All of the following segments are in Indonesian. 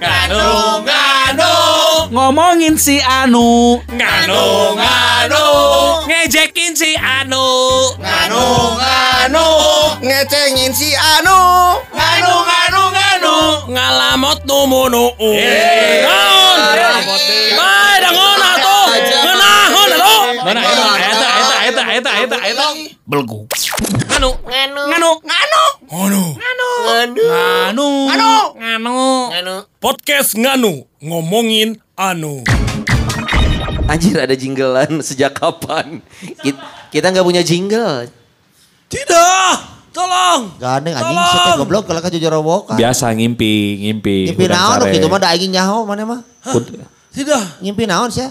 Nganu, nganu, Ngomongin si Anu. nganu, nganu, Ngejekin si Anu. nganu, nganu, Ngecengin si Anu. nganu, nganu, nganu. Ngalamot numunu. Naon? Bae dangon atuh. Ngeunahon atuh. Mana eta eta eta eta eta eta eta. Belgu. Anu. Nganu. Nganu. Nganu. Nganu, Nganu. Nganu. Nganu. podcast nganu, ngomongin anu. Anjir ada jinglean sejak kapan? Kita, nggak punya jingle. Tidak, tolong. Gandeng anjing sih teh goblok kalau jujur robokan. Biasa ngimpi, ngimpi. Ngimpi naon gitu mah da aing nyaho mana mah. Tidak, Ngimpi naon sih?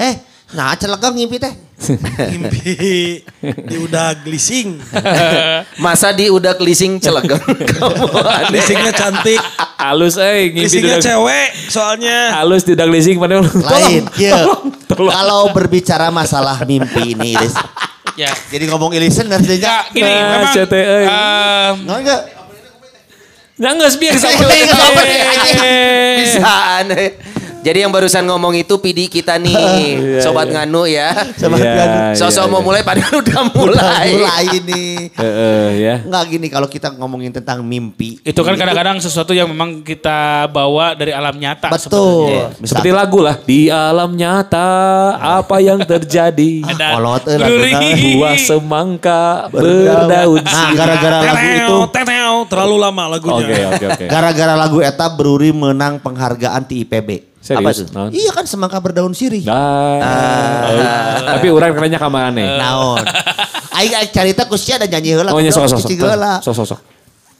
Eh, nah celegang ngimpi teh. mimpi di udah glising. Masa di udah kamu aneh. Glisingnya cantik, Halus eh ngimpi glisingnya dudak. cewek soalnya. Halus tidak leasing pada Lain, tolong. Kalau berbicara masalah mimpi ini, Ilis. Ya. Jadi ngomong ilisan dan Ya, gini, Nah, memang CTE. eh, Nggak enggak? Ya nggak. Bisa aneh. Jadi yang barusan ngomong itu PD kita nih, Iya, sobat iya. nganu ya. Sobat Iya, nganu. iya, Sosok mau iya. mulai padahal udah Udah mulai. mulai ini. Heeh, ya. Enggak gini kalau kita ngomongin tentang mimpi. Itu kan kadang-kadang sesuatu yang memang kita bawa dari alam nyata. Betul. Seperti lagu lah. Di alam nyata apa yang terjadi? Ada Kolot eh. Buah semangka berdaun Nah, gara-gara lagu itu terlalu lama lagunya. Oke, oke, oke. gara-gara lagu eta Bruri menang penghargaan di IPB. Serius? Apa tuh? Naon? Iya kan semangka berdaun sirih. Ah. Tapi orang kerennya ka maneh. Naon. Aing carita ku sia ada nyanyi heula. Oh, nya sok sok sok. Sok.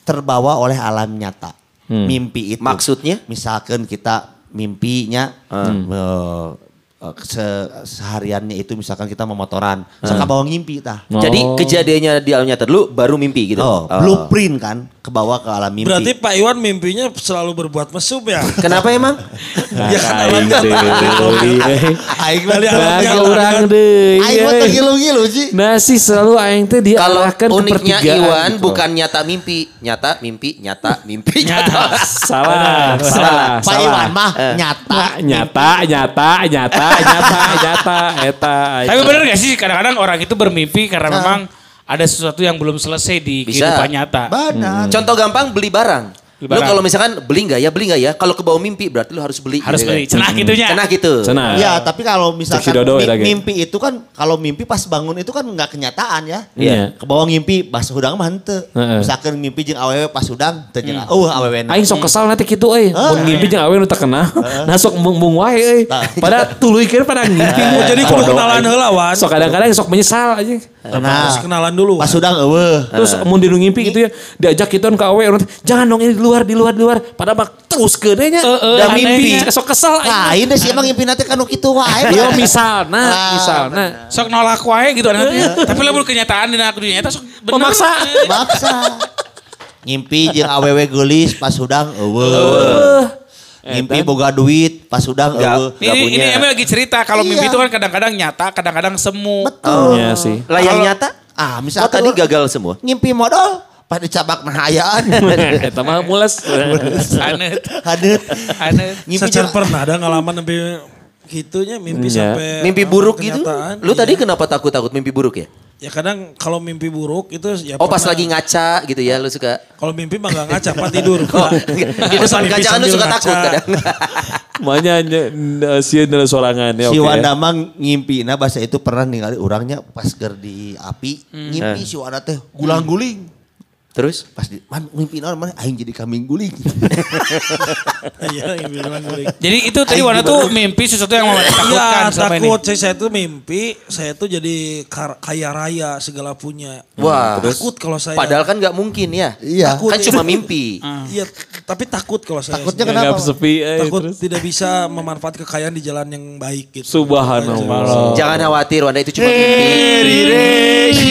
Terbawa oleh alam nyata. Hmm. Mimpi itu. Maksudnya? Misalkan kita mimpinya Hmm. eh, se- sehariannya itu misalkan kita memotoran. Saka bawa ngimpi tah. Jadi Oh. kejadiannya di alam nyata dulu baru mimpi gitu. Oh, blueprint kan ke bawah ke alam mimpi. Berarti Pak Iwan mimpinya selalu berbuat mesum ya? Kenapa emang? Ya alam Aing eh. Dari alam nyata ke urang kan. deui. aing mah eh. tergilu-gilu sih. Nasi selalu aing teh Kalau diarahkan ke uniknya. Iwan gitu. bukan nyata mimpi, nyata mimpi, nyata mimpi, nyata. salah, salah, Pak salah. Iwan mah Eh. nyata. nyata, nyata, nyata, nyata, nyata, eta. Tapi bener gak sih kadang-kadang orang itu bermimpi karena memang ada sesuatu yang belum selesai di Bisa. kehidupan nyata. Benar. Contoh gampang beli barang. Lu kalau misalkan beli nggak ya, beli nggak ya. Kalau ke bawah mimpi berarti lu harus beli. Harus gitu beli. kan. Cenah gitunya. Cenah gitu. Cenah. Ya, tapi kalau misalkan Dodo mi- ge. mimpi itu kan kalau mimpi pas bangun itu kan nggak kenyataan ya. Iya. Ke bawah ngimpi pas udang mah henteu. Heeh. Misalkan mimpi jeung awewe pas udang teu jeung uh awewe. Aing sok kesal nanti kitu euy. Mun ngimpi jeung awewe nu teu kenal. Nah sok mung mung wae euy. Pada tuluikeun pada ngimpi. Oh, jadi kudu kenalan heula, Wan. Sok kadang-kadang sok menyesal aja. Nah, Harus kenalan dulu. pas udang eueuh. Terus mun di nu ngimpi gitu ya diajak awewe orang teh, jangan dong ini di luar di luar di luar. Pada bak terus ke nya. Heeh, Da aneh. mimpi sok kesal aing. Lain deh sih emang ngimpi nanti kanu kitu wae. Yo misalna, Ah, misalna. Sok nolak wae gitu anaknya. Tapi lamun kenyataan di aku dunia nyata sok bener. Memaksa. Maksa. Ngimpi jeung awewe geulis pas udang eueuh. Eh, Ngimpi boga duit pas udang Nggak. eueuh. Ini, ini punya. emang lagi cerita kalau mimpi Iya. itu kan kadang-kadang nyata, kadang-kadang semu. Betul. Iya sih. Layang Kalau- nyata? Ah, Oh misalkan tadi gagal semua. ngimpi modal pada cabak nahayaan. Eta mah mules. Anet, Hadet. anet. Ngimpi Secara pernah ada ngalaman sampai gitunya mimpi Iya. sampai Mimpi buruk gitu? Lu Iya. tadi kenapa takut-takut mimpi buruk ya? Ya kadang kalau mimpi buruk itu ya Oh pas pernah- lagi ngaca gitu ya lu suka. Kalau mimpi mah gak ngaca, Pak tidur. Oh, di depan kaca kan lu suka takut kadang. Makanya sieun dalam sorangan ya. si oke. Wanda mah ngimpi nah bahasa itu pernah ningali orangnya pas ger di api ngimpi si Wanda teh gulang-guling Terus? pas di man ngimpi naon mana aing jadi kambing guling Iya, mimpi guling. Jadi itu tadi juga tuh dulu. mimpi sesuatu yang mau Iya, takutkan selama ini. takut. Saya, saya tuh mimpi, saya tuh jadi kaya raya segala punya. Wah. Takut kalau saya. Padahal kan nggak mungkin ya. Iya. Kan cuma mimpi. Iya, tapi takut kalau saya. Takutnya sendiri. kenapa? Sepi eh, Takut terus. tidak bisa memanfaat kekayaan di jalan yang baik gitu. Subhanallah. Jangan khawatir Wanda itu cuma mimpi.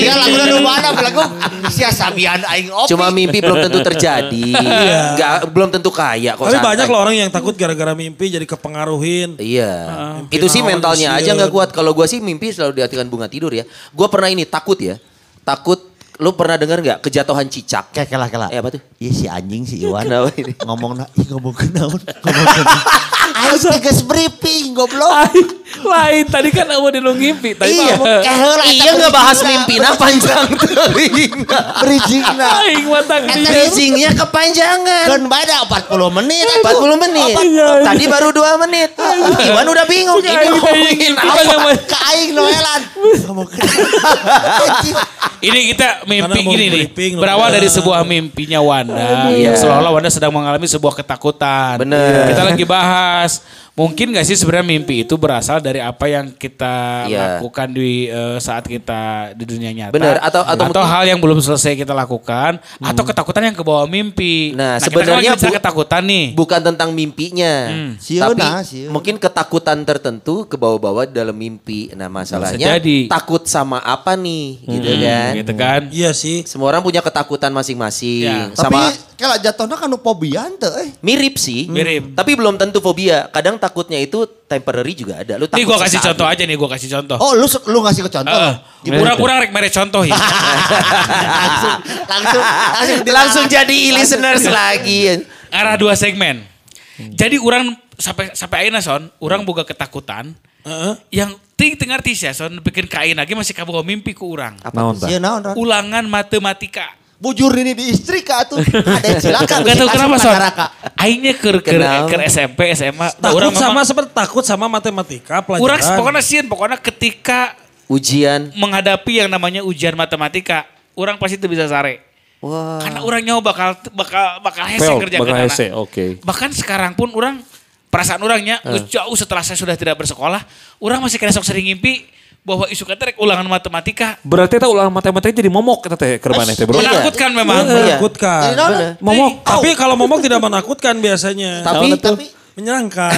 ya lagu lagu mana lagu sia sabian aing opi Cuma mimpi belum tentu terjadi. Nggak, belum tentu kaya kok. Tapi santai. banyak loh orang yang takut gara-gara mimpi jadi kepengaruhin. Iya. Mimpi itu sih mentalnya aja nggak kuat. Kalau gua sih mimpi selalu diartikan bunga tidur ya. Gua pernah ini takut ya. Takut Lu pernah dengar nggak kejatuhan cicak? Kayak kela kela. Eh, apa tuh? Iya si anjing si Iwan. Kenapa ini? ngomong na, ih ngomong ke naon, ngomong Ayo tegas briefing goblok. Lain tadi kan awal di lu ngimpi. Tadi Iya, keheula eta Iya nggak bahas mimpi nah panjang teuing. Bridging-na. Aing matang bridgingnya kepanjangan. Kan beda 40 menit. 40 menit. Tadi baru 2 menit. Iwan udah bingung. Ini ngomongin apa? Ke aing noelan. Ini kita mimpi gini nih. Berawal dari sebuah mimpinya Wanda. Iya. Yang seolah-olah Wanda sedang mengalami sebuah ketakutan. Bener. Kita lagi bahas. Yes. Mungkin gak sih sebenarnya mimpi itu berasal dari apa yang kita Iya. lakukan di eh, saat kita di dunia nyata. Bener, atau- atau mungkin- hal yang belum selesai kita lakukan. Atau ketakutan yang ke bawah mimpi. Nah, kita kan sebenarnya bicara bu- ketakutan nih. Bukan tentang mimpinya. Sieuna, Tapi sieuna. mungkin ketakutan tertentu ke bawah-bawah dalam mimpi. Nah masalahnya jadi. takut sama apa nih gitu kan. Gitu kan. Iya sih. Semua orang punya ketakutan masing-masing. Ya. Tapi Sama kalau jatuhnya kan fobia ente eh. mirip sih. Mirip. Tapi belum tentu fobia. Kadang takutnya itu temporary juga ada. Lu Nih takut gue kasih sesaat. contoh aja nih, gue kasih contoh. Oh lu lu ngasih ke contoh. Eh, Kurang-kurang rek mere contoh ya. langsung langsung langsung Langsung jadi listeners lagi. arah dua segmen. Jadi orang sampai sampai akhirnya son, orang boga ketakutan. Heeh. Yang ting tengah artis ya son, bikin kain lagi masih kaboga mimpi ku orang. Naon Ron? Ulangan matematika. Bujur ini di istri kak tuh. Ada cilaka. Gak tahu bisa kenapa neraka. Aingnya ke ke, Kenapa? ke SMP, SMA. Nah, Takut orang sama memang, seperti takut sama matematika pelajaran. orang pokoknya sih, pokoknya ketika Ujian. menghadapi yang namanya ujian matematika, orang pasti itu bisa sare. Wah. Karena orang nyawa bakal bakal bakal hese Fail, kerja bakal hese, oke. Bahkan sekarang pun orang perasaan orangnya Eh. jauh setelah saya sudah tidak bersekolah, orang masih kena sok sering ngimpi bahwa isu kata rek ulangan matematika Berarti eta ulang matematika jadi momok eta teh keur maneh teh, Bro. Iya. menakutkan memang. menakutkan. Jadi naon? Bener. Momok. Tapi kalau momok tidak menakutkan biasanya. Tapi tapi menyenangkan.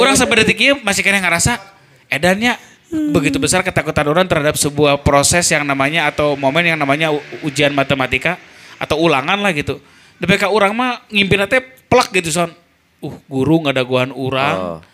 Orang sampai detik ini masih kena ngerasa edannya begitu besar ketakutan orang terhadap sebuah proses yang namanya atau momen yang namanya ujian matematika atau ulangan lah gitu. DPK orang mah ngimpi nanti plak gitu son. Uh guru ngadaguan orang. Oh.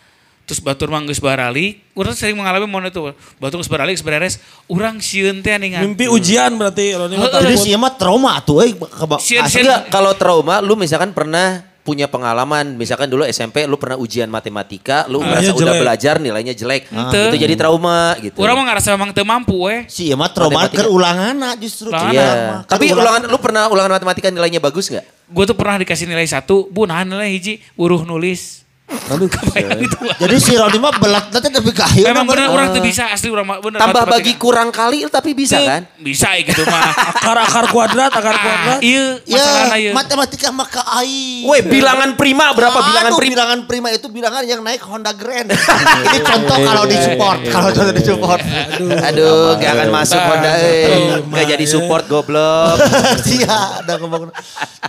Terus batur mah geus barali. Urang sering mengalami momen itu. Batur geus barali geus beres. Urang sieun teh ningan. Mimpi ujian berarti Jadi sih mah trauma tuh eh. Sieun sieun Enggak, kalau trauma lu misalkan pernah punya pengalaman, misalkan dulu SMP lu pernah ujian matematika, lu Nilainya ngerasa udah belajar nilainya jelek. Henteu. Itu jadi trauma gitu. Urang mah ngerasa memang teu mampu we. Si mah trauma ke ulangan justru. Ulangan. Iya. Tapi ulang- ulangan lu pernah ulangan matematika nilainya bagus nggak? Gue tuh pernah dikasih nilai satu, bu nah nilai hiji, buruh nulis. Kebayang itu. Jadi si Roni mah belat nanti tapi kayu. Memang bener orang tuh bisa asli orang mah bener. Tambah bagi kurang kali tapi bisa kan? Bisa ya gitu mah. Akar-akar kuadrat, akar kuadrat. Iya, Ya, iya. matematika mah ke aing. Woi, bilangan prima berapa bilangan Aduh, prima? bilangan prima itu bilangan yang naik Honda Grand. Ini contoh kalau di support, kalau contoh di support. Aduh, gak akan masuk Honda eh. Gak jadi support goblok. Iya, ada ngomong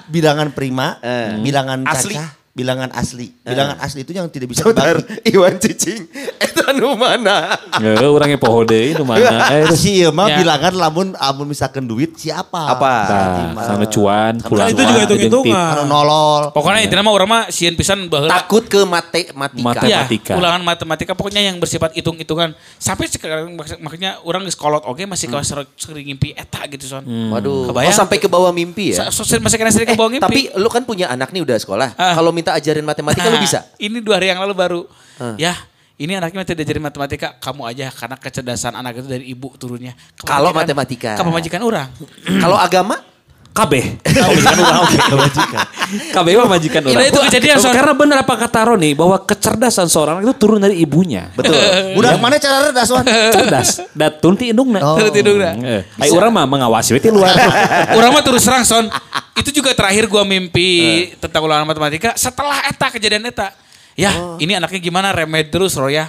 bilangan prima, Eh. bilangan Asli. caca, bilangan asli. Bilangan asli itu yang tidak bisa Bentar, dibagi. Iwan cicing. Itu nu mana? Ya, orangnya poho deui nu mana. Eh, Si mah Ya. bilangan lamun lamun misalkan duit siapa? Apa? tah, sana cuan, pulang. itu juga hitung-hitungan. Anu nolol. Pokoknya intinya mah orang mah sieun pisan baheula. Takut ke matematika. Mate- Ya, matematika. ulangan matematika pokoknya yang bersifat hitung-hitungan. Sampai sekarang mak- makanya orang geus kolot oke masih Hmm. kawas ser- sering ngimpi eta gitu son. Waduh. Kebayang? Oh sampai ke bawah mimpi ya? Masih kena sering ke bawah Eh, ngimpi. tapi lu kan punya anak nih udah sekolah. Ah. Kalau minta ajarin matematika lu Nah, bisa? Ini dua hari yang lalu baru. Ah. Ya, ini anaknya tidak diajarin matematika, kamu aja karena kecerdasan anak itu dari ibu turunnya. Kalau matematika. Ke pemajikan orang. Kalau agama? kabeh. Majikan urang oke. Kabeh mah majikan Ini urang. itu kejadian, Son. Karena benar apa kata Roni bahwa kecerdasan seorang itu turun dari ibunya. Betul. Budak mana cara redas wan? Cerdas. Datun ti indungna. Oh. Turun tidurna. Eh, Ai urang mah mengawasi we ti luar. orang mah terus terang son. Itu juga terakhir gua mimpi tentang ulangan matematika setelah eta kejadian eta. Ya, ini anaknya gimana remed terus Roya.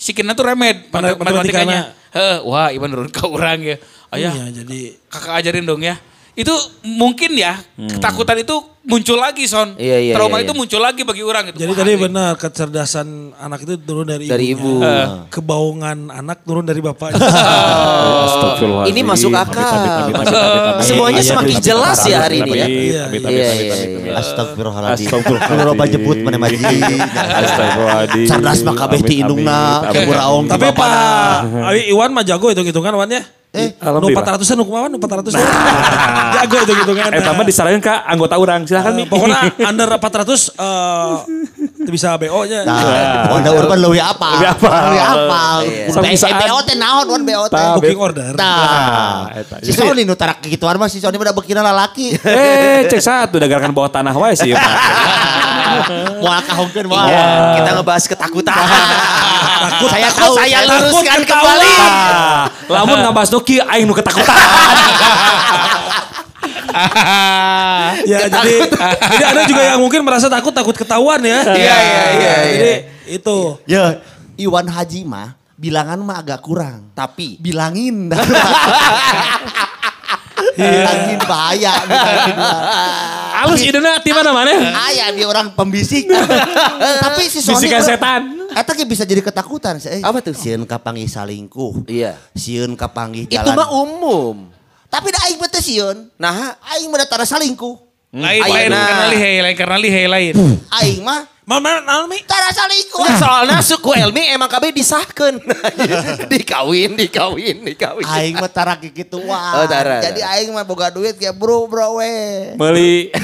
Si Kina tuh remed Pada- matematikanya. Heeh, wah Iwan nurun ke orang ya. Ayah, Iya, jadi kakak ajarin dong ya. Itu mungkin ya ketakutan itu muncul lagi son. Iya, iya, Trauma iya, itu iya. muncul lagi bagi orang gitu. jadi Wah, tadi ini- benar kecerdasan anak itu turun dari, Dari ibu. Eh. Kebaungan anak turun dari bapaknya. Astagfirullahaladzim. Ini masuk akal. Semuanya Iya, semakin jelas ya hari ini ya. Iya, iya, iya, iya. Astagfirullahaladzim. Astagfirullahaladzim. Loba jebut mana maji. Astagfirullahaladzim. Cerdas mah kabeh ti indungna. Tapi Pak Iwan mah jago itu hitungan Wan ya. Eh, Nu Alhamdulillah. 400-an nu kumaha nu 400 Jago itu gitu kan. Eh, tambah disaranin ke anggota orang. Silahkan Eh, nih. pokoknya under 400 eh teu bisa BO nya. Nah, Wanda Urban lebih apa? Lebih apal. Lebih apa? Iya. BO teh naon wan BO teh? Tah, Booking order. Nah, eta. si Sony nu tarak gituan mah si Sony udah bekina lalaki. Eh, cek satu dagarkan bawah tanah wae sih. Moal kahongkeun moal. Iya, kita ngebahas ketakutan. Takut saya tahu, saya saya luruskan kembali. Lamun ngabas Noki aing nu ketakutan. Ya jadi jadi ada juga yang mungkin merasa takut takut ketahuan ya. Iya, iya, iya, Jadi itu. Ya, Iwan Haji mah bilangan mah agak kurang. Tapi Bilangin. Bilangin bahaya. bilangin bahaya. Alus idena di mana mana? Aya dia orang pembisik. Tapi si Sony Bisikan setan. Eta ge bisa jadi ketakutan. Eh, Apa tuh? Sieun kapanggih salingkuh. iya. Sieun kapanggih jalan. Itu mah umum. Tapi da aing teh sieun. Nah, Aing mah tara salingkuh. Lain lain karena lihai, lain karena lihai lain. Aing mah Mana naon mi? tara salingkuh. Nah, soalnya suku Elmi emang KB disahkan. dikawin, dikawin, dikawin. Aing mah tara kitu Oh, wah. tara, Jadi tara. aing mah boga duit kayak bro bro we. Meuli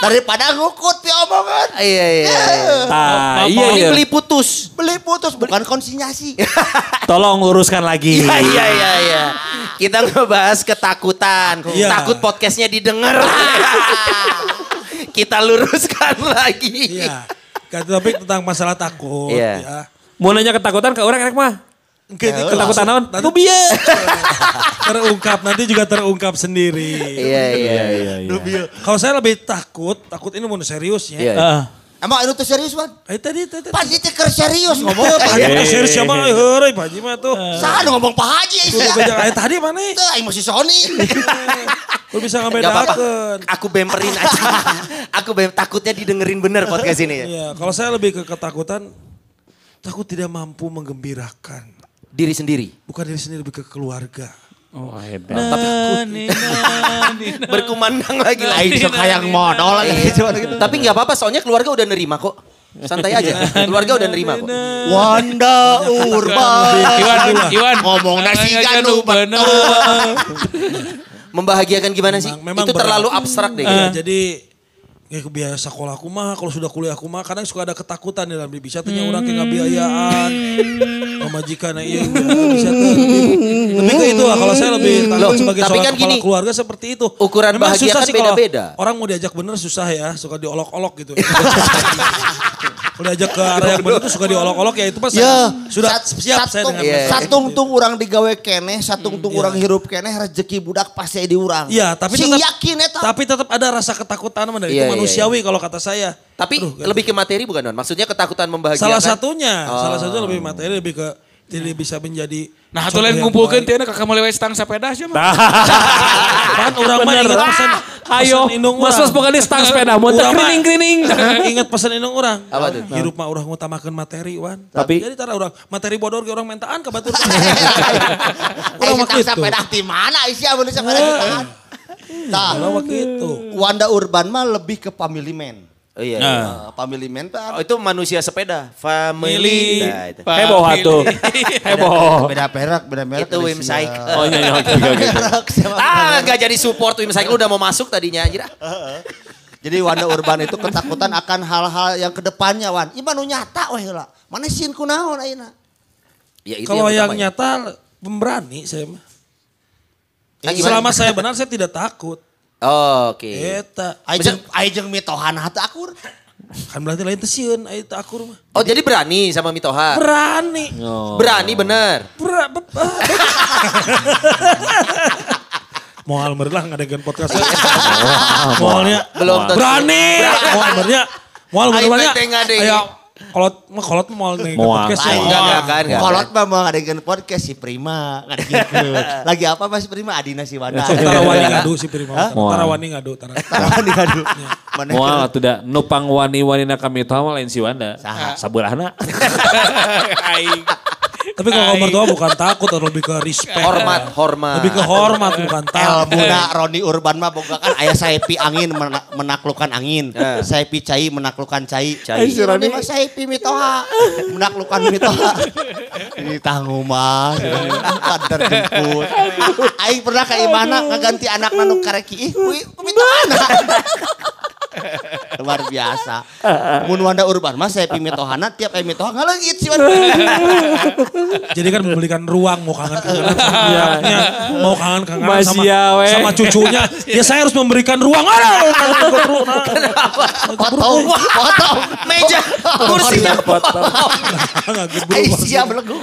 Daripada ngukut pi omongan. Iya, iya. iya. Ah, iya iya. beli putus. Beli putus bukan konsinyasi. Tolong uruskan lagi. Iya, iya, iya, iya. Kita ngebahas ketakutan. Iya. Takut podcastnya didengar. Kita luruskan lagi. Iya. Topik tentang masalah takut Iya. ya. Mau nanya ketakutan ke orang enak mah. Ketakutan naon? Nanti bieu. terungkap nanti juga terungkap sendiri. Iya, iya, iya. Kalau saya lebih takut, takut ini mau serius ya. Iya. Ah. Emang itu serius, Wan? Eh tadi tadi. Pak Haji teh serius ngomong. Pak Haji teh serius siapa? Heureuy Pak Haji mah tuh. Saha ngomong Pak Haji bejak aya tadi mana? Teu aing masih Sony. Kudu bisa apa-apa. ngebedakeun. Aku bemperin aja. Aku bem takutnya didengerin bener podcast ini ya. Iya, kalau saya lebih ke ketakutan takut tidak mampu menggembirakan. Diri sendiri. Bukan diri sendiri lebih ke keluarga. Oh, hebat. Berkumandang lagi lah. Aing sok hayang modal lagi gitu. Tapi nggak apa-apa soalnya keluarga udah nerima kok. Santai aja. Keluarga udah nerima kok. Wanda Urban. Iwan, Iwan. Ngomong nasi ganu bener. Membahagiakan gimana sih? Memang- memang Itu terlalu abstrak deh. Iya, jadi ya kebiasa sekolah aku mah kalau sudah kuliah aku mah kadang suka ada ketakutan di dalam diri bisa tanya orang kayak biayaan pemajikan iya bisa tuh lebih, ke itu lah kalau saya lebih takut Loh, sebagai tapi seorang kan kepala gini, keluarga seperti itu ukuran Memang bahagia susah kan sih beda-beda. orang mau diajak bener susah ya suka diolok-olok gitu kalau diajak ke arah yang bener tuh suka diolok-olok ya itu pas Ya, sudah sat- siap saya satung- dengan Iya, iya. Satung-tung orang digawe keneh, satung-tung orang hirup keneh, rezeki budak pasti di urang. Iya, tapi tetap yakin tapi tetap ada rasa ketakutan mana itu Iya, iya, manusiawi kalau kata saya. Tapi Aduh, lebih ke materi bukan Don? Maksudnya ketakutan membahagiakan. salah satunya, Oh. salah satunya lebih materi lebih ke tidak bisa menjadi Nah, atuh lain ngumpulkeun teh kakak melewat stang sepeda aja mah. Kan orang mah ingat pesan Ayo, pesan indung mas urang. mas pokoknya stang sepeda, mau Urang krining krining. Ingat pesan indung orang. Apa tuh? Hirup mah orang ngutamakeun materi wan. Tapi- jadi tara orang materi bodor ge orang mentaan ke batur. Eh, Orang mah gitu. sepeda di mana isi abon sepeda di mana? Nah, Orang mah gitu. Wanda Urban mah lebih ke family man. Oh iya. Nah. iya. Nah, family man tuh Oh, itu manusia sepeda, family. Nah, itu. Heboh atuh. Heboh. beda perak, beda merek. Itu Wim Cycle. Oh iya iya oke oke. oke. Ah, nggak jadi support Wim Cycle udah mau masuk tadinya anjir. Jadi Wanda Urban itu ketakutan akan hal-hal yang ke depannya Wan. Iman nu nyata weh lah. Mana sieun kunaon ayeuna? Ya, itu Kalau yang utama ya. nyata pemberani saya mah. Ah, gimana? Selama saya benar saya tidak takut. Oh, Oke. Eta. Ajeng ajeng mitohan hata akur. Kan berarti lain teh sieun aya teu akur mah. Oh jadi berani sama Mitoha? Berani. Berani bener. Ber be- Moal meureun ngadegeun podcast. Moalnya Belum tentu. berani. Moal meureunnya. Moal Aing meureunnya. Kolot mah kolot ngadegeun Moal. podcast. Lain, ya. enggak, enggak kan. Kolot mah mau ngadegeun podcast si Prima ngadegeun. Lagi apa Mas Prima? Adina si Wanda. Tara wani ngadu si Prima. Moal. Tara wani ngadu. Tara. Wani ngadu. Mana Moal atuh da nupang wani-wanina kami tahu lain si Wanda. Saha? Aing. Tapi kalau kaum mertua bukan takut, lebih ke respect. Hormat, hormat. Lebih ke hormat bukan takut. Elmuna Roni Urban mah boga kan ayah Saipi angin mena- menaklukkan angin. Eh. Saipi cai menaklukkan cai. Cai. Si Roni mah Saipi mitoha menaklukkan mitoha. Ini tanggung mah. Kadar jemput. Aing pernah ka imana ngaganti anak nanu kareki. Ih, kuy mitohana. Luar biasa. Mun Wanda Urban mah Saipi mitohana tiap aya mitoha ngaleungit si Wanda. Jadi kan memberikan ruang mau sama pihaknya, mau kangen-kangenan sama, Masih ya, sama cucunya. Ya saya harus memberikan ruang. Aduh, nah. Potong, potong. Meja, kursinya potong. Nggak gebru. Ai siap belegu.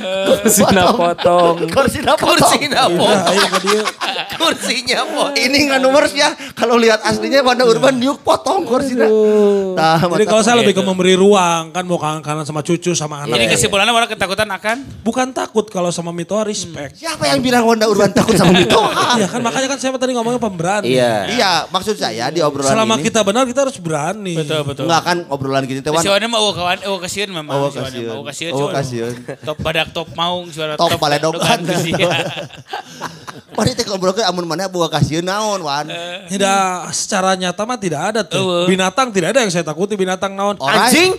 Sina potong. Kursinya potong. kursinya potong. ayo ke dia. Kursinya potong. Ini nggak nomor ya. Kalau lihat aslinya Wanda Urban Nyuk potong kursinya. Nah, Jadi kalau saya lebih ke memberi ruang, kan mau kangen-kangenan sama cucu, sama anak. Jadi kesimpulannya orang ketakutan akan Bukan takut kalau sama Mitoa respect. Siapa yang bilang Wanda Urban takut sama Mitoha? Iya kan makanya kan saya tadi ngomongnya pemberani. Iya. Iya, maksud saya di obrolan Selama ini. kita benar kita harus berani. betul betul. Enggak kan obrolan gini teh Wan. Si Wana mah oh kawan, oh kasihan memang. Oh, kasihan. mah, Oh kasihan. Oh, kasihan. Top badak top maung suara Top baledogan. kasihan. Wanita ngobrol ke amun mana buka kasih naon Wan. Tidak secara nyata mah tidak ada tuh. Binatang tidak ada yang saya takuti binatang naon. Orang- Anjing?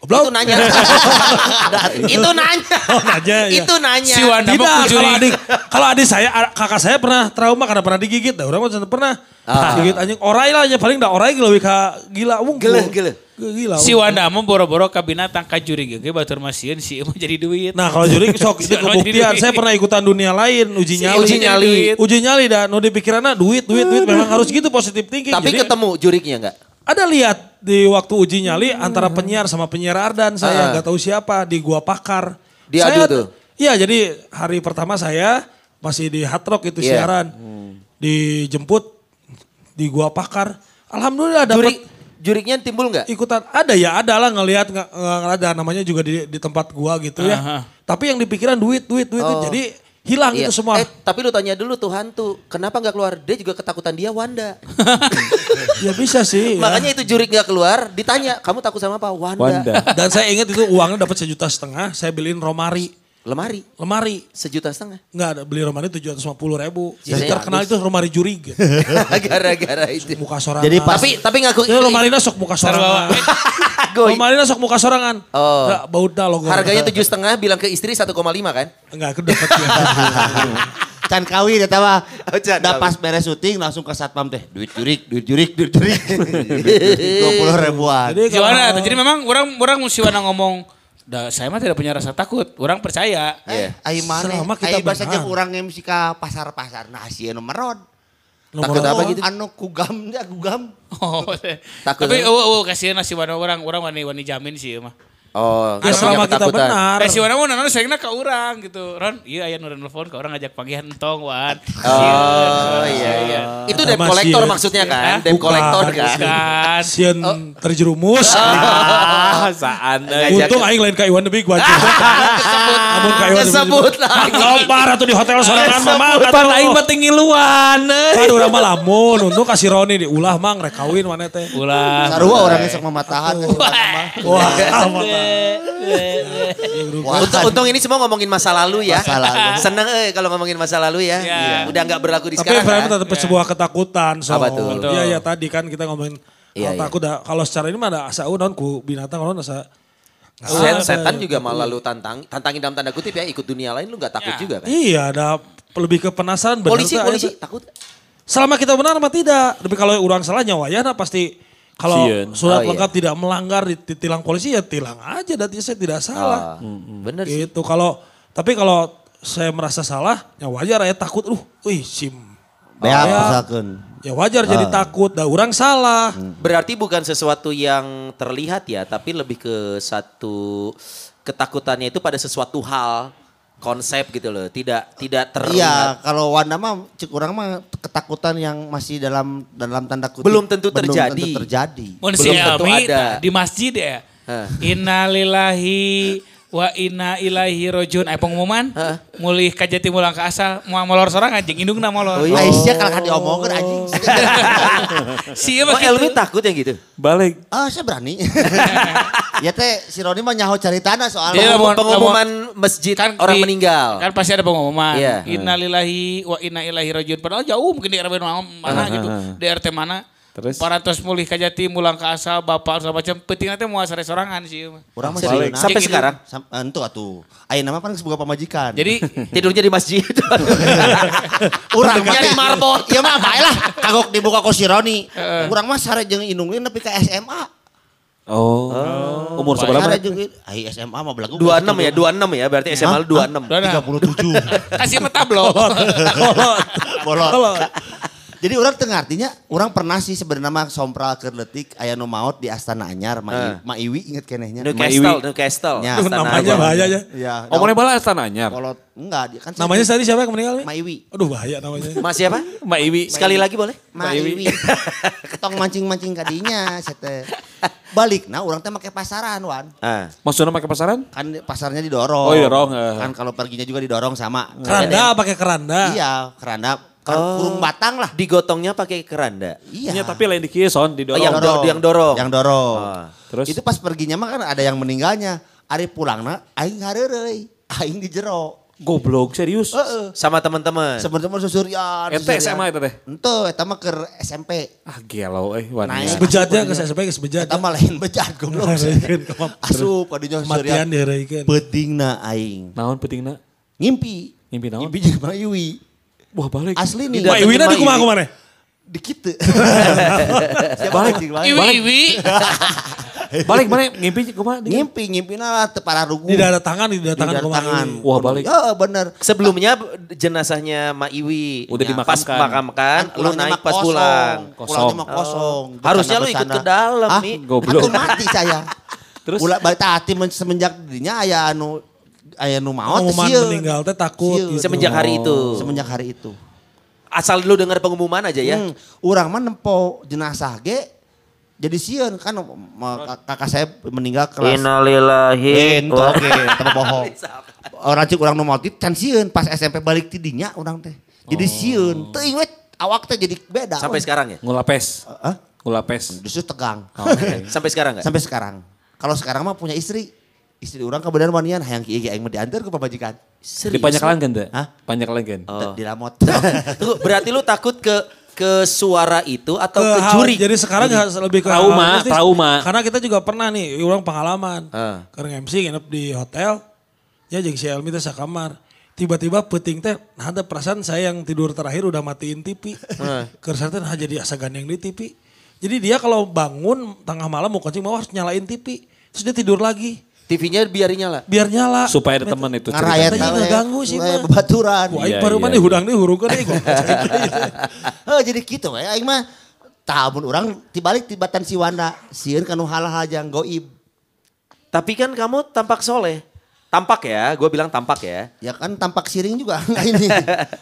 Goblok. Itu nanya. itu nanya. Oh, nanya, ya. Itu nanya. Si Wanda Tidak, kalau adik kalau adik saya kakak saya pernah trauma karena pernah digigit. Dah orang mah pernah. Ah. Digigit anjing orai lah paling dah orai lebih ka gila wungkul. Gele, gele. Gila. Si. Wanda mah boro-boro ka binatang ka juri ge batur masieun si emang jadi duit. Nah kalau juri sok itu kebuktian. Saya pernah ikutan dunia lain uji Si nyali. uji nyali. Uji nyali dah. No di pikirannya duit, duit, duit. Memang harus gitu positif thinking. Tapi Jadi, ketemu juriknya enggak? Ada lihat di waktu uji nyali antara penyiar sama penyiar Ardan saya Ah. nggak tahu siapa di Gua Pakar. Diadu saya, tuh? Iya jadi hari pertama saya masih di Hard Rock itu Iya. siaran. Dijemput di Gua Pakar. Alhamdulillah dapat Jurik juriknya timbul enggak? ikutan ada ya ada lah ngelihat nggak nggak ada namanya juga di di tempat gua gitu ya. Aha. Tapi yang dipikiran duit duit duit Oh. jadi hilang Iya. itu semua. Eh, tapi lu tanya dulu tuh hantu, kenapa nggak keluar? Dia juga ketakutan dia Wanda. ya bisa sih. ya. Makanya itu jurik nggak keluar, ditanya, kamu takut sama apa? Wanda. Wanda. Dan saya ingat itu uangnya dapat sejuta setengah. Saya beliin romari. Lemari Lemari. sejuta setengah. Enggak ada beli romari tujuh ratus lima puluh ribu. Iya, Yang iya. terkenal itu romari jurig. Gara-gara itu. muka sorangan. Jadi pas- Tapi tapi ngaku Itu romarina sok muka sorangan. Goy. romarina sok muka sorangan. Oh. Nggak, bauda logo. Harganya tujuh setengah, bilang ke istri 1,5 kan? Enggak, aku dapat ya. Can kawin eta mah. Oh, kawin. pas beres syuting langsung ke satpam teh. Duit jurik, duit jurik, duit jurik. 20 ribuan. Jadi jadi memang orang orang si Wana ngomong, "Da, saya mah tidak punya rasa takut. Orang percaya. Iya. Ayo mana? Selama kita Ayo bahasa jeung urang MC ka pasar-pasar. Nah, sieun merod. Takut apa gitu? Anu kugam dia kugam. Oh, Takut tapi kan? oh, oh kasihan lah si Wana orang orang wani wani jamin sih mah. Oh, Ya selama kita benar. Eh si Wana mau nana sayangnya ke orang gitu. Ron, iya aya nu nelfon ke orang ngajak panggilan entong wan. Oh iya iya. Itu debt Masih collector ya. maksudnya kan? Debt Bukan. collector kan? Kan. Sieun terjerumus. Ah, saan. eh. Ngajak- Untung aing lain ka Iwan lebih gua. Kesebut. Amun ka Iwan Kesebut lagi. Lobar atuh di hotel sorangan mah. Pan aing mah ngiluan. eh. Kan urang mah lamun untung kasih Roni diulah mang rek kawin mana teh. Ulah. Sarua orangnya sok mematahan. Wah, mata. Untung, untung ini semua ngomongin masa lalu ya. Masa lalu. Seneng eh kalau ngomongin masa lalu ya. Iya. Udah nggak berlaku di Tapi sekarang Efraim kan? tetap sebuah ketakutan. So, Apa tuh? Iya, iya tadi kan kita ngomongin Iya, hal iya. takut. dah. Kalau secara ini mah ada asa non ku binatang non asa. Set, Ada. setan juga malah lu tantang, tantangin dalam tanda kutip ya ikut dunia lain lu nggak takut Ya. juga kan? Iya, ada lebih ke penasaran Polisi polisi aya- takut. Selama kita benar mah tidak. Tapi kalau orang salah nyawa ya nah pasti kalau surat Oh, iya. lengkap tidak melanggar ditilang polisi ya tilang aja berarti saya tidak salah. Ah, bener sih. Gitu. Kalau tapi kalau saya merasa salah, ya wajar ya takut. Uh, wih sim. Beak Ya, ya wajar jadi takut. Dah orang salah. Berarti bukan sesuatu yang terlihat ya, tapi lebih ke satu ketakutannya itu pada sesuatu hal, konsep gitu loh. Tidak tidak Iya, terlihat. kalau Wanda mah cek orang mah ketakutan yang masih dalam dalam tanda kutip Belum tentu belum terjadi. tentu terjadi. Mun si Belum tentu ada. di masjid ya. Innalillahi wa inna ilaihi rojiun. Aya pengumuman. Mulih ka jati mulang ka asal. Mau molor sorang anjing indungna molor. Aisyah kalau kan diomongkan anjing. Si Oh, mah gitu. Elmi takut yang gitu. Balik. Ah, saya berani. ya teh si Roni mah nyaho caritana soal Dia mau- Pengumuman masjid Kan orang di- meninggal. Kan pasti ada pengumuman. Iya. Innalillahi wa inna ilaihi rajiun. Padahal jauh mungkin di RW mana, mana gitu. Di RT mana. Terus? Parantos mulih ka jati mulang ka asal bapak segala macam. Penting nanti mau asal sorangan sih. mah Serius? sieuna. Sampai Gitu. sekarang. Sam, entu atuh. Ayeuna nama kan sebuah pamajikan. Jadi Tidurnya di masjid. urang Nyari marbot. Iya mah bae lah. Kagok dibuka ku si Roni. Urang mah sare jeung indungin nepi ka SMA. Oh. Umur seberapa? Sare jeung ai SMA mah belagu. 26 ya, 26 ya. Berarti SMA lu 26. Dona, 37. kasih mah tablo. Bolot. Jadi orang tengah artinya, orang pernah sih sebenarnya mah sompral ke letik aya nu maot di Astana Anyar, Ma, Eh. Ma Iwi inget kenehnya. Newcastle, Newcastle. Ya, Aduh, Astana namanya Anyar. bahaya aja. Iya. Oh, mana bala astananya? Bolot enggak dia kan Namanya tadi siapa yang meninggal? Ma Iwi. Aduh bahaya namanya. Mas siapa? Mbak Iwi. Sekali lagi boleh? Ma Iwi. Tong mancing-mancing kadinya sete. Balik nah orang teh make pasaran wan. Ah. Maksudnya pakai pasaran? Kan pasarnya didorong. Oh, didorong, eh. Kan kalau perginya juga didorong sama. Keranda pakai keranda. Iya, keranda kan kurung batang lah. Digotongnya pakai keranda. Iya. Iya, tapi lain di kieu son, di Oh, yang dorong. do- yang dorong. Yang dorong. Ah. Terus? Itu pas perginya mah kan ada yang meninggalnya. Ari pulangna aing hareureuy. Aing di jero. Goblok, serius. Heeh. Sama teman-teman. Sebenarnya susurian. Ente SMA itu teh? Ente, eta mah keur SMP. Ah, gelo eh warna. Naik. Sebejatnya ke saya ke sebejat. Eta mah lain bejat goblok. Ke. Asup kadinya Matian susurian. dihareukeun. Petingna aing. Naon pentingna? Ngimpi. Ngimpi naon? Ngimpi jeung Iwi. Wah, balik. Asli nih. Pak Iwina di kumaha kumaha? Di anjing lain? Iwi iwi. Balik mana ngimpi kumaha? Di- Ngimpi, ngimpina lah teu rugu. Di dada tangan, di dada Di tangan dada kumaha tangan. Iwi. Wah, balik. Ya bener. Sebelumnya jenazahnya Ma Iwi. Udah Ya, dimakamkan. Pas makamkan, lu pulangnya naik pas kosong. pulang. Pulangnya mah kosong. Oh. Harusnya lu ikut ke dalam, Ah, Mi. Goblok. Atuh mati saya. Terus? Ulah balik tati men- semenjak dirinya aya anu aya nu maot Pengumuman sieun. meninggal teh takut gitu. Semenjak hari itu. Semenjak hari itu. Asal lu dengar pengumuman aja ya. Hmm, urang mah nempo jenazah ge jadi sieun kan kakak saya meninggal kelas Innalillahi. Oke, tapi bohong. Orang cik urang nu maot itu can sieun pas SMP balik tidinya urang teh. Jadi sieun. Teu inget awak teh jadi beda. Sampai sekarang ya? Ngulapes. Hah? Ngulapes. Justru tegang. Sampai sekarang nggak? Sampai sekarang. Kalau sekarang mah punya istri. Istri orang kebenaran wanian hayang kieu ge aing mah diantar ke pamajikan. Di Panjakalan kan teh? Hah? Panjakalan kan? Oh. Di lamot. Tunggu, berarti lu takut ke ke suara itu atau ke ke, juri? Jadi sekarang harus lebih ke Trauma, trauma. Karena kita juga pernah nih, orang pengalaman. Ah. Karena MC nginep di hotel, ya jeung si Elmi teh sakamar. Tiba-tiba peting teh, nah ada perasaan saya yang tidur terakhir udah matiin TV. Kerasa teh nah jadi asa gandeng di TV. Jadi dia kalau bangun tengah malam mau kencing mau harus nyalain TV. Terus dia tidur lagi. TV-nya biarin nyala. Biar nyala. Supaya ada teman itu Ngarayat Tanya teh ngeganggu sih, mah. Bebaturan. Wah, aing Iya, baru iya, mana iya. hudang nih hurungkan aing gua. Heh, jadi gitu we aing mah tahun orang tibalik tibatan si Wanda sieun kanu hal-hal yang goib. Tapi kan kamu tampak soleh. Tampak ya, gue bilang tampak ya. Ya kan tampak siring juga enggak ini.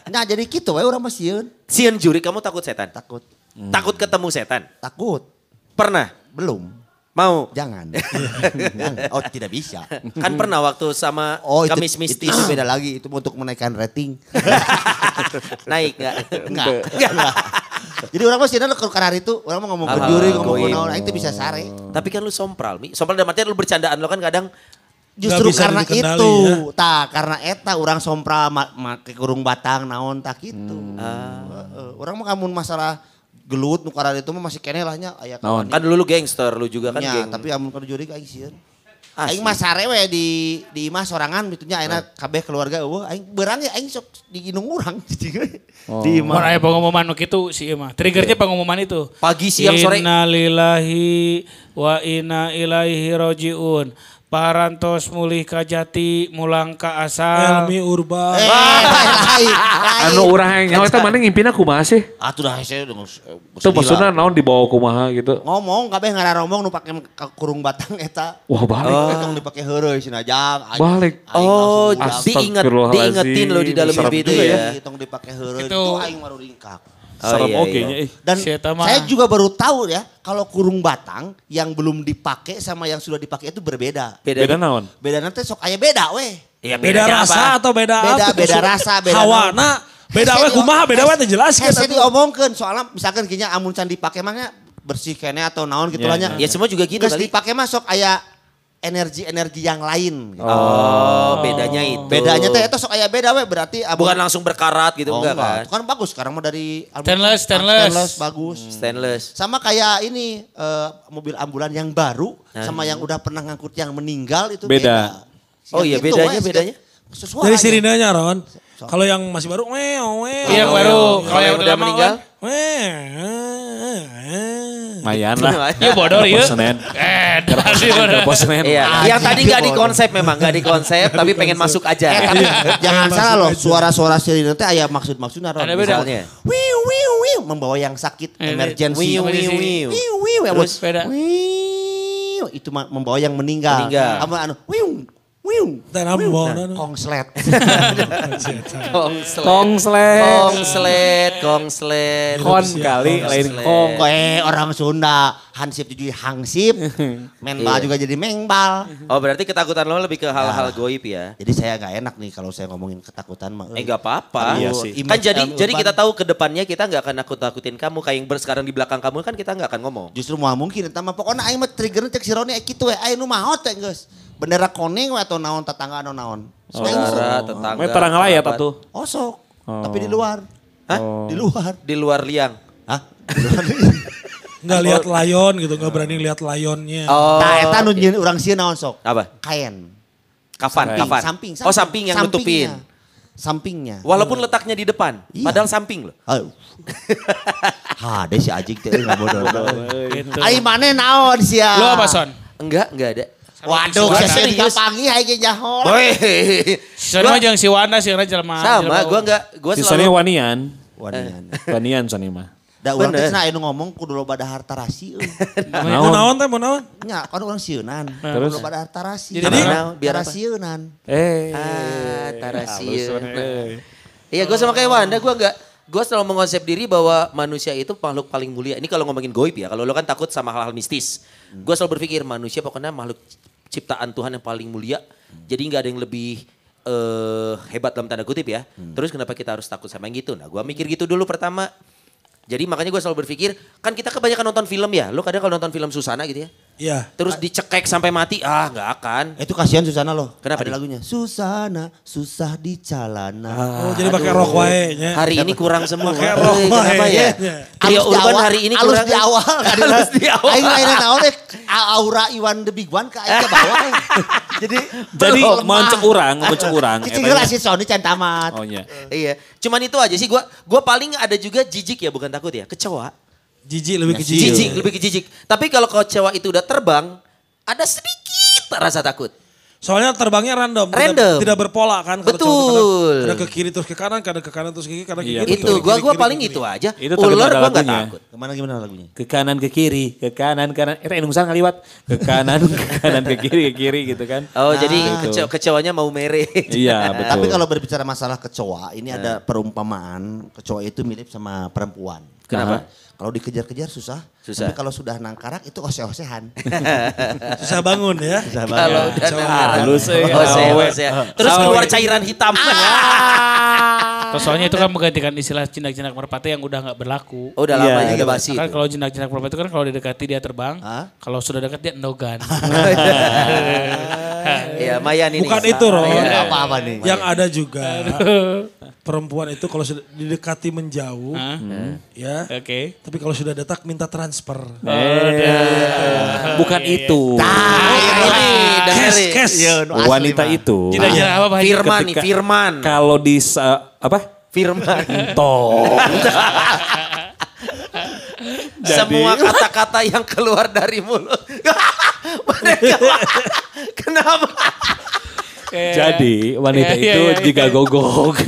Nah jadi gitu we orang mah sieun Sian juri, kamu takut setan? takut. Takut ketemu setan? Takut. Pernah? Belum. Mau? Jangan. Jangan. Oh tidak bisa. Kan pernah waktu sama Oh itu, Kamis Mistis. itu beda lagi. Itu untuk menaikkan rating. Naik gak? Enggak. Enggak. Jadi orang sieun kalau karena itu orang mau ngomong ke juri, ngomong ke naon, teh bisa sare. Tapi kan lu sompral, Mi. Sompral dalam artian lu bercandaan. Lu kan kadang Justru karena itu, ya. tak karena eta orang sompra ma- make kurung batang naon tak gitu. Hmm. Heeh. Orang mah kamun masalah gelut nu karena itu mah masih kene lah nya aya Naon? kan dulu lu gangster, lu juga kan Nya, geng. tapi amun ka juri aing sieun. Asli. Aing mah sare we di di imah sorangan gitu nya ayeuna kabeh keluarga eueuh aing beurang ya aing sok diginung urang di Mau imah. aya pengumuman nu kitu si ieu mah. Triggernya pengumuman itu. Pagi, siang, sore. Innalillahi wa inna ilaihi rajiun. Parantos mulih ka jati mulang ka asal. Elmi Urban. Eh, lain, lain. Anu urang yang nyawa teh mana ngimpina kumaha sih? Atuh dah saya dengan Itu maksudnya naon dibawa kumaha gitu. ngomong kabeh ngararomong nu pake kurung batang eta. Wah balik. Oh. Tong dipake heureuy sinajang. Balik. Oh, diinget, diingetin lo di dalam mimpi itu ya. Iya, tong dipake heureuy Itu- itu aing baru ringkak. Oh, Serem iya, oke iya. nya eh. Dan Si eta mah. saya juga baru tahu ya, kalau kurung batang yang belum dipakai sama yang sudah dipakai itu berbeda. Beda, Beda naon? Beda nanti sok aya beda weh. Ya, Beda bedanya rasa apa? atau beda Beda apa? beda rasa, beda Hawana, beda Hese we kumaha, beda we teh jelas kan. Hese diomongkeun soalnya misalkan kinya amun can dipake mah nya bersih kene atau naon gitu Ya, lah nya. Ya semua juga gitu Geus kali. dipake mah sok aya energi-energi yang lain. gitu. Oh, bedanya itu. Bedanya teh eta sok aya beda we berarti amun- Bukan langsung berkarat gitu Oh, enggak kan? Itu kan bagus sekarang mau dari album- Stainless, stainless. bagus. Stainless. Sama kayak ini eh, mobil ambulan yang baru sama yang udah pernah ngangkut yang meninggal itu Beda. beda. Oh iya, itu, bedanya, wes, bedanya? Sesuai. Dari sirinanya Ron. Kalau yang masih baru, weo, weo. Iya, yang baru. Kalau yang udah lama meninggal? Weo. Mayan lah. Iya bodor iya. Senen. Eh. Bos Senen. Iya, yang tadi nggak di konsep memang, nggak di konsep, tapi pengen masuk Eh, aja. tapi jangan salah loh, suara-suara sirine teh aya maksud-maksudnya Ron. Ada beda. Misalnya. Wiu wiu wiu membawa yang sakit Eh, emergency. wiu, wiu, wiu. Wiu wiu ya, Terus beda. Wiu itu membawa yang meninggal. Meninggal. Anu wiu wiu. Bawa Nah? Kongslet. Kongslet. Kongslet. Kongslet, kongslet. Kon kali lain kong. Eh orang Sunda hansip jadi hangsip, menbal Iya. juga jadi mengbal. Oh berarti ketakutan lo lebih ke hal-hal goib ya? Jadi saya nggak enak nih kalau saya ngomongin ketakutan mah. Eh gak apa-apa. Iya sih. Kan jadi jadi kita tahu ke depannya kita nggak akan nakut-nakutin kamu. Kayak yang sekarang di belakang kamu kan kita nggak akan ngomong. Justru mau mungkin eta mah pokoknya aing mah trigger cek si Roni kitu we aya nu mahot teh geus. Bendera kuning we atau naon tetangga atau naon. Saudara, tetangga. Meh terang layat kerabat. atuh. Osok. Oh. Tapi di luar. Hah? Di luar. Di luar liang. Hah? Di luar. Nggak lihat lion gitu, nggak berani lihat lionnya. Oh. Nah, eta nu nyieun urang sieun naon sok? Apa? Kain. Kafan, Samping, kafan. samping, Oh samping yang nutupin. Sampingnya. Sampingnya. Walaupun letaknya di depan. Iya. Padahal samping loh. Aduh. Ha, deh si Ajik teh enggak bodoh. Gitu. Ai mana naon sia? Lu apa Son? Enggak, enggak ada. Waduh, saya dikapangi hai ge jahol. Boy. Si Son mah jeung si Wanda si Wanda jelema. Sama, gua enggak, gua selalu wanian. Wanian. Wanian Sony mah. Da urang teh cenah anu ngomong kudu loba dahar tarasi euy. Mau naon teh, mau naon? Nya kan urang sieunan. Terus? Kudu loba dahar tarasi. Jadi Jadi, Nah, biar apa? tarasieunan. Eh. Ah, eh. Iya, gue sama kayak Wanda, gue enggak gue selalu mengonsep diri bahwa manusia itu makhluk paling mulia. Ini kalau ngomongin goib ya, kalau lo kan takut sama hal-hal mistis. Gue selalu berpikir manusia pokoknya makhluk ciptaan Tuhan yang paling mulia. Jadi nggak ada yang lebih eh, hebat dalam tanda kutip ya. Terus kenapa kita harus takut sama yang gitu? Nah, gue mikir gitu dulu pertama. Jadi makanya gue selalu berpikir, kan kita kebanyakan nonton film ya. Lo kadang kalau nonton film Susana gitu ya. Iya. Terus dicekek sampai mati, ah nggak akan. Itu kasihan Susana loh. Kenapa Ada nih? lagunya. Susana, susah di calana. Oh, jadi pakai rok wae nya. Hari ini kurang semua. Pakai rok Kenapa wae. ya? Iya. Trio Alus di Urban awal- hari ini alus kurang. di awal. Alus di awal. Aing lain naon deh. Aura Iwan the Big One ke aing ke bawah. eh. Jadi Jadi belum mau lemah. cek urang, mau cek urang. Cicing Eta lah nya. si Sony can tamat. Oh iya. Iya. Cuman itu aja sih gua gua paling ada juga jijik ya bukan takut ya, kecewa. Jijik lebih ke jijik. Jijik, lebih ke jijik. Tapi kalau kecewa itu udah terbang, ada sedikit rasa takut. Soalnya terbangnya random. tidak- Random. Tidak, berpola kan. Betul. kadang Ada ke kiri terus ke kanan, kadang ke kanan terus ke kiri, kadang ke Iya, kiri. itu ke gua gua paling kiri. itu aja. Itu tapi Ular gua nggak lagunya. takut. Ke mana gimana lagunya? Ke kanan ke kiri, ke kanan kanan. Eta anu sang ngaliwat. Ke kanan ke kanan ke kiri ke kiri gitu kan. Oh, jadi Gitu. kece kecewanya mau mere. Iya, betul. Tapi kalau berbicara masalah kecoa, ini ada perumpamaan kecoa itu mirip sama perempuan. Kenapa? Kalau dikejar-kejar susah, Susah. tapi kalau sudah nangkarak itu ose-osehan. Susah bangun ya. Kalau udah nangkarak. Halus, eh. Oh, saya, Awe. saya. Terus keluar cairan hitam. Terus soalnya itu kan menggantikan istilah jinak-jinak merpati yang udah nggak berlaku. Oh, udah lama iya. juga basi Kan kalau jinak-jinak merpati itu kan kalau didekati dia terbang, Hah? kalau sudah dekat dia endogan. Iya, Mayan ini. Bukan itu, Ron. Iya. Apa-apa nih? Yang ada juga perempuan itu kalau didekati menjauh, ya. Oke. Tapi kalau sudah dekat minta transfer. Eh, bukan itu. Nah, ini Cash, dari cash. Wanita itu. Jinak-jinak apa Pak? Firman nih, Ketika- Firman. Kalau di sa- apa? Firman. Toh. Semua kata-kata yang keluar dari mulut. Mereka kenapa? Jadi wanita Iya, itu iya, iya. jika gogok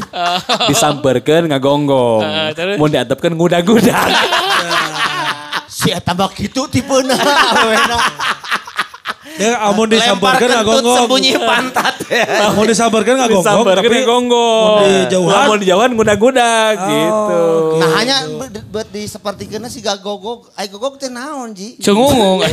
disamperkan ngagonggong. Ah, terus? Mau diatapkan ngudag-ngudag. Si tambah gitu tipe Ya amun Lempar disamperkeun kentut ngagonggong. sembunyi pantat. Mau disabarkan nggak gonggong, Sabar tapi kena gonggong. mau dijauhan. Mau dijauhan gudak-gudak gitu. Nah hanya buat di seperti kena si gagogog, ay gogog teh naon ji? Cengungung.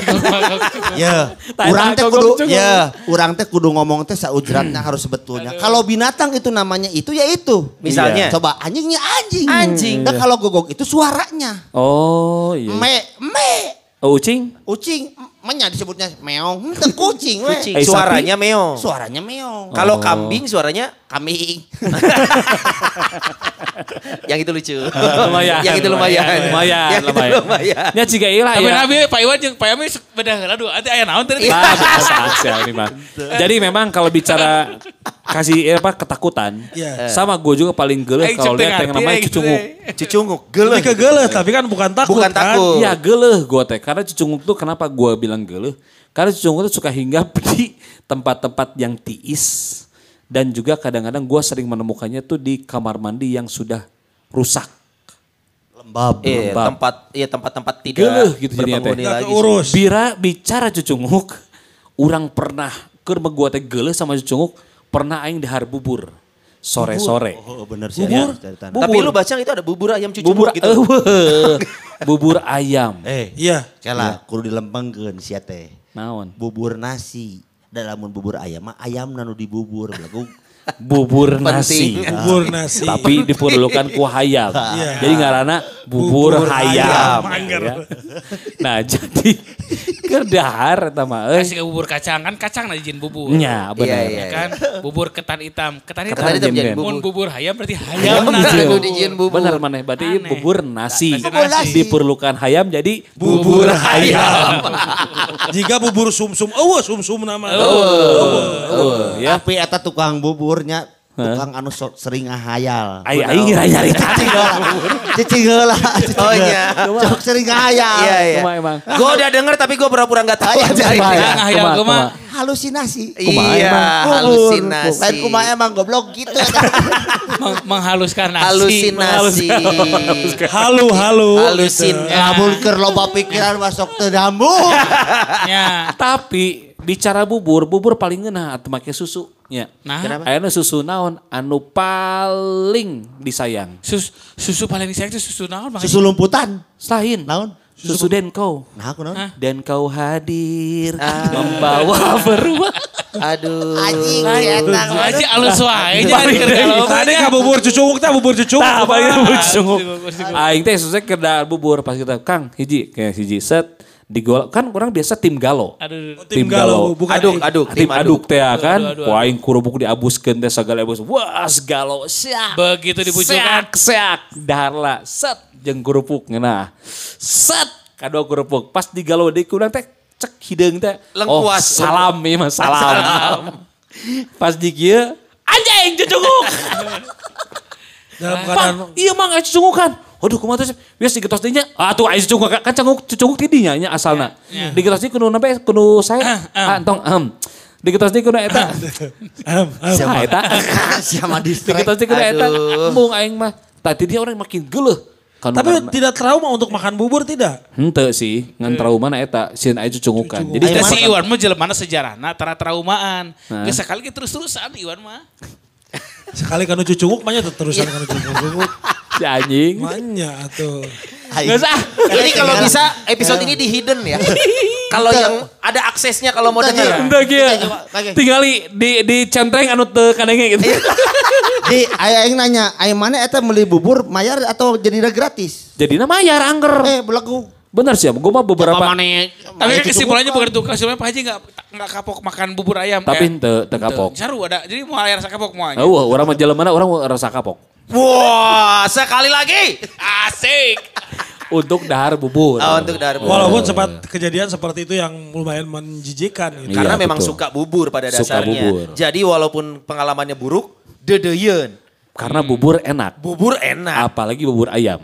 Ya, urang teh gogog kudu ya, urang teh kudu ngomong teh saujratnya harus sebetulnya. Kalau binatang itu namanya itu ya itu. Misalnya? Coba anjingnya anjing. Anjing. Dan kalau gogog itu suaranya. Oh iya. Me me Oh, ucing? Ucing, menya disebutnya meong, itu kucing we. Kucing. Eh, sapi? Suaranya meong. Suaranya meong. Kalau Oh. kambing suaranya Kambing. yang itu lucu. Lumayan. yang itu lumayan. Lumayan, yang itu lumayan. lumayan. Ya jika ilah Tapi ya. nabi Pak Iwan jeung Pak Yami beda heula dua. Ati aya naon tadi? Ah, biasa aja ini mah. Jadi memang kalau bicara kasih eh, apa ketakutan, Iya. sama gue juga paling geleh kalau lihat yang namanya cucunguk. teh. Cucunguk, Lebih geleh. ke geuleuh, tapi kan bukan takut Bukan kan. takut. Iya geleh gue teh karena cucunguk tuh kenapa gue bilang geleh? Karena cucunguk tuh suka hinggap di tempat-tempat yang tiis dan juga kadang-kadang gue sering menemukannya tuh di kamar mandi yang sudah rusak. Lembab. Iya, lembab. tempat iya tempat-tempat tidak Geleh gitu jadinya teh. Nggak lagi. Bira bicara cucunguk, orang pernah ke gua teh geuleuh sama cucunguk, pernah aing dahar bubur sore-sore. Oh bener sih. Bubur? ya, cerita. Tapi lu baca itu ada bubur ayam cucunguk Bubur gitu. bubur ayam. Eh, Iya. kela kudu dilempengkeun sia teh. Naon? Bubur nasi. Dan lamun bubur ayam mah ayam nanu dibubur belagu. Bubur nasi. Bubur nasi. Tapi diperlukan ku hayam. Iya. Jadi ngaranna bubur, Bubur hayam. hayam. Ya. Nah, jadi keur dahar eta mah euy. Kasih ke bubur kacang kan kacang na dijin bubur. Nya bener. Iya, Ya iya. kan? Bubur ketan hitam. Ketan hitam. Ketan hitam jadi Jen-jen. Mun bubur. bubur hayam berarti hayam Ayam na. nah, nu dijieun bubur. Bener maneh berarti Aneh. bubur nasi. Bubur nasi. Diperlukan hayam jadi Bubur hayam. Jika bubur sumsum, eueuh sumsum nama. Oh, ya. Tapi eta tukang buburnya tukang anu so- sering ngahayal. Ai ai nyari Cicing heula. Cicing heula. Oh iya. Cok sering ngahayal. Iya, iya. Kumaha emang? Gue udah denger tapi gue pura-pura gak tahu Iya, aja. kumaha ini. ya? Nah, hayam Kumaha, kumaha. kumaha? Halusinasi. Iya, halusinasi. Lain kumaha emang goblok gitu. Meng- menghaluskan nasi. Halusinasi. Halu halu. Halusin. Lamun keur loba pikiran masuk teu nyambung. Ya. Tapi bicara bubur, bubur paling ngeunah atuh make susu nya. Nah, Ayeuna susu naon anu paling disayang? sus, susu paling disayang itu susu naon Bang? Susu lumputan. Lain. Naon? Susu Denko. Nah aku naon? Dan kau hadir Ah. membawa beruang. Aduh. Anjing Lu aja alus wae Tadi ka bubur cucunguk teh bubur cucunguk. Tah itu sungguh. Aing teh susah kerda bubur pas kita Kang hiji kayak hiji set digol kan orang biasa tim galo. Aduh. Tim galau, bukan Aduk, aduk, Tim aduk teh ya kan. Aduh, aduh, Ku aing kurubuk diabuskeun teh sagala abus. Wah, galo siap. Begitu dibujukan. Seak, seak, darla, set, jeung kerupuk ngeunah. Set, kadua kerupuk. Pas di galau deui kurang teh cek hideung teh. Oh, salam ieu mah salam. Pas di kieu anjing cucunguk. Dalam keadaan iya mang aya cucunguk kan. Waduh kumaha teh biasa digetos dinya. Ah tuh aya cucunguk kan cunguk cucunguk ti dinya nya asalna. Digetos di kudu nabe kudu saya. Ah entong em. Digetos di kudu eta. Saha eta? Sama distrek. Digetos di kudu eta. Embung aing mah. Tadi dia orang makin geuleuh. Kan Tapi tidak trauma untuk makan bubur tidak? Henteu sih, ngan trauma na eta, sieun aya cucungukan. Jadi si Iwan mah jelemana sejarahna tara traumaan. Nah. Geus sekali ge terus-terusan Iwan mah. Sekali kanu cucunguk mah terusan kanu cucunguk. si anjing. Manya atuh. Nggak usah. Ini kalau bisa episode ini di hidden ya. Kalau yang ada aksesnya kalau mau denger. Entah kia. Tinggali di di centreng anu teu kadenge gitu. Di aya aing nanya, aya mana eta meuli bubur mayar atau jadinya gratis? Jadi mayar angker. Eh belagu Bener sih, gue mah beberapa. Tapi kan kesimpulannya bukan itu. Kesimpulannya Pak Haji nggak nggak kapok makan bubur ayam. Tapi Eh, ente teu kapok. Saru ada. Jadi mau ayar kapok mau aja. Oh, orang mah mana orang rasa kapok. Wah, sekali lagi. Asik. Untuk dahar bubur. Oh, untuk dari bubur. Walaupun sempat kejadian seperti itu yang lumayan menjijikan gitu. Karena Iya, memang betul. suka bubur pada Suka dasarnya. bubur. Jadi walaupun pengalamannya buruk, dedeyen. Karena bubur enak. Bubur enak. Apalagi bubur ayam.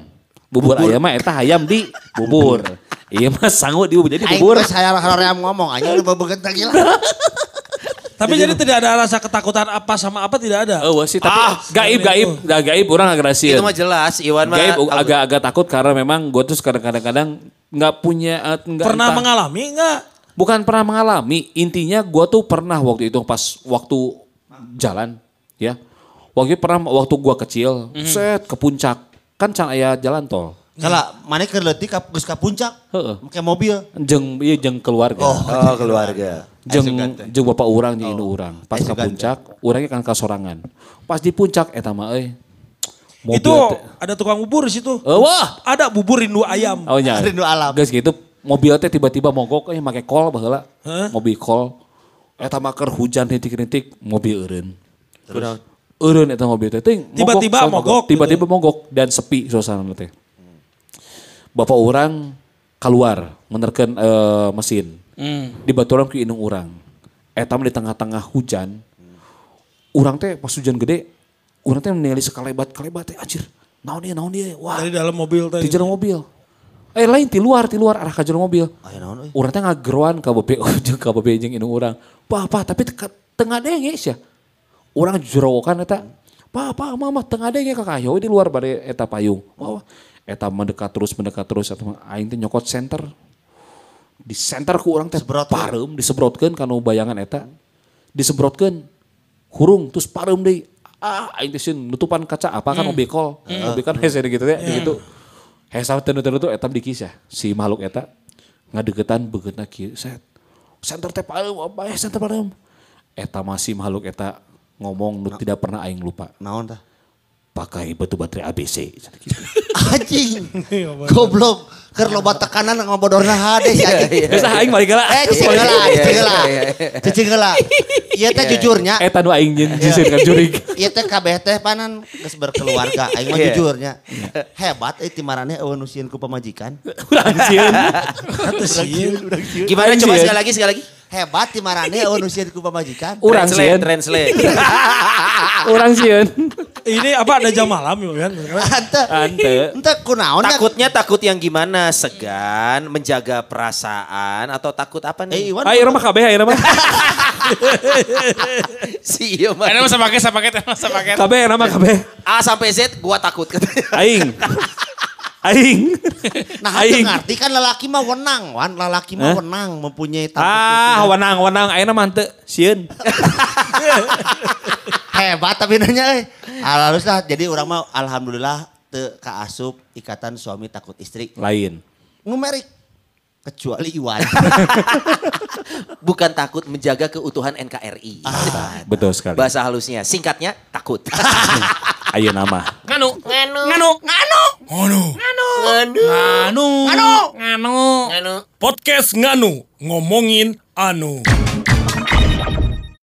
Bubur, ayam mah eta ayam di bubur. iya mah sanggup di bubur. Jadi bubur. geus saya hoream ngomong anjing udah bebeget lagi lah. Tapi jadi tidak ada rasa ketakutan apa sama apa tidak ada. Oh sih tapi Ah, gaib gaib dah gaib orang agak rahasia. Itu mah jelas, Iwan mah. Gaib agak-agak takut karena memang gue tuh kadang-kadang nggak punya eh, nggak Pernah entah- mengalami enggak? bukan pernah mengalami intinya gue tuh pernah waktu itu pas waktu jalan ya. Waktu itu pernah waktu gua kecil, Mhm. set ke puncak. Kan can aya jalan tol. Kala mana ke leutik ka geus ka puncak. Heeh. Make mobil. Jeng iya jeng keluarga. Oh keluarga. Jeng jeng bapak urang jeung induk urang. Pas ke Asugan puncak, urangnya kan kasorangan. Pas di puncak eta mah euy. mobil Itu teh- ada tukang bubur di situ. Eh, wah. Ada bubur rindu ayam. Oh nya. Rindu alam. Geus gitu mobil teh tiba-tiba mogok euy make kol baheula. Hah? Mobil kol. Eta mah keur hujan rintik-rintik mobil eureun. Terus? Eureun eta mobil teh teuing Tiba-tiba mogok Tiba-tiba mogok dan sepi suasana teh. Bapak orang keluar menerken eh, mesin. Hmm. Di baturan ke indung orang. Eta di tengah-tengah hujan. Urang teh pas hujan gede, urang teh ningali sekalebat-kalebat teh anjir. Naon dia, naon dia. Wah, Dari dalam mobil tadi. di jero mobil. Eh lain di luar, di luar arah ke jero mobil. Aya naon euy. Urang teh ngageroan ka bebe jeung ka bebe jeung indung urang. Tapi tengah denge sia. Urang jerowokan eta. Pa, pa, mama tengah denge ka kayo di luar bade eta payung. Wah, wah. eta mendekat terus mendekat terus mah aing teh nyokot center. Di center ku urang teh Sebrot. pareum disebrotkeun kanu bayangan eta. Disebrotkeun hurung terus pareum deui. Ah, aing teh nutupan kaca apa kan mobil kol. Mobil kan hese gitu ya, gitu. Hesa tenu-tenu tuh etam dikis ya. Si makhluk eta ngadegetan begeutna kieu set. Center teh pareum, apa ya center pareum. Eta masih makhluk eta ngomong nu tidak pernah aing lupa. Naon tah? Pakai batu baterai ABC. Anjing. Goblok. Keur loba tekanan ngabodorna hade si anjing. Geus aing balik heula. Eh, cicing heula, cicing heula. Cicing heula. Ieu teh jujurnya, Eta nu aing jiseun kan jurig. ieu teh kabeh teh panan geus berkeluarga. Aing mah Iya. jujurnya. Hebat euy ti marane eueun nu sieun ku pamajikan. Urang sieun. Gimana coba sekali lagi sekali lagi. Hebat ti marane eueun nu sieun ku pamajikan. Urang sieun. translate. Urang sieun. Ini apa ada jam malam ya kan? Ante. Ante. Ente kunaon nya? Takutnya takut yang gimana? Segan, menjaga perasaan atau takut apa Eh nih? Iwan. Ayo mah kabeh ayo mah. Si iya mah. Ada masa paket, sa paket, masa paket. Kabeh nama kabeh. A sampai Z gua takut katanya. Aing. Aing. Nah, Aing. ngerti kan lelaki mah wenang, wan. Lelaki mah wenang mempunyai tampuk Ah, pikiran. wanang wanang ayeuna mah henteu sieun. Hebat tapi nanya eh. Halus lah. Jadi orang mah alhamdulillah teu kaasup ikatan suami takut istri. Lain. Numerik. Kecuali Iwan. Bukan takut menjaga keutuhan NKRI. Betul sekali. Bahasa halusnya, singkatnya takut. Ayo nama. Nganu. Nganu. Nganu. Nganu. Nganu. Nganu. Nganu. Nganu. Nganu. Nganu. Podcast Nganu. Ngomongin anu.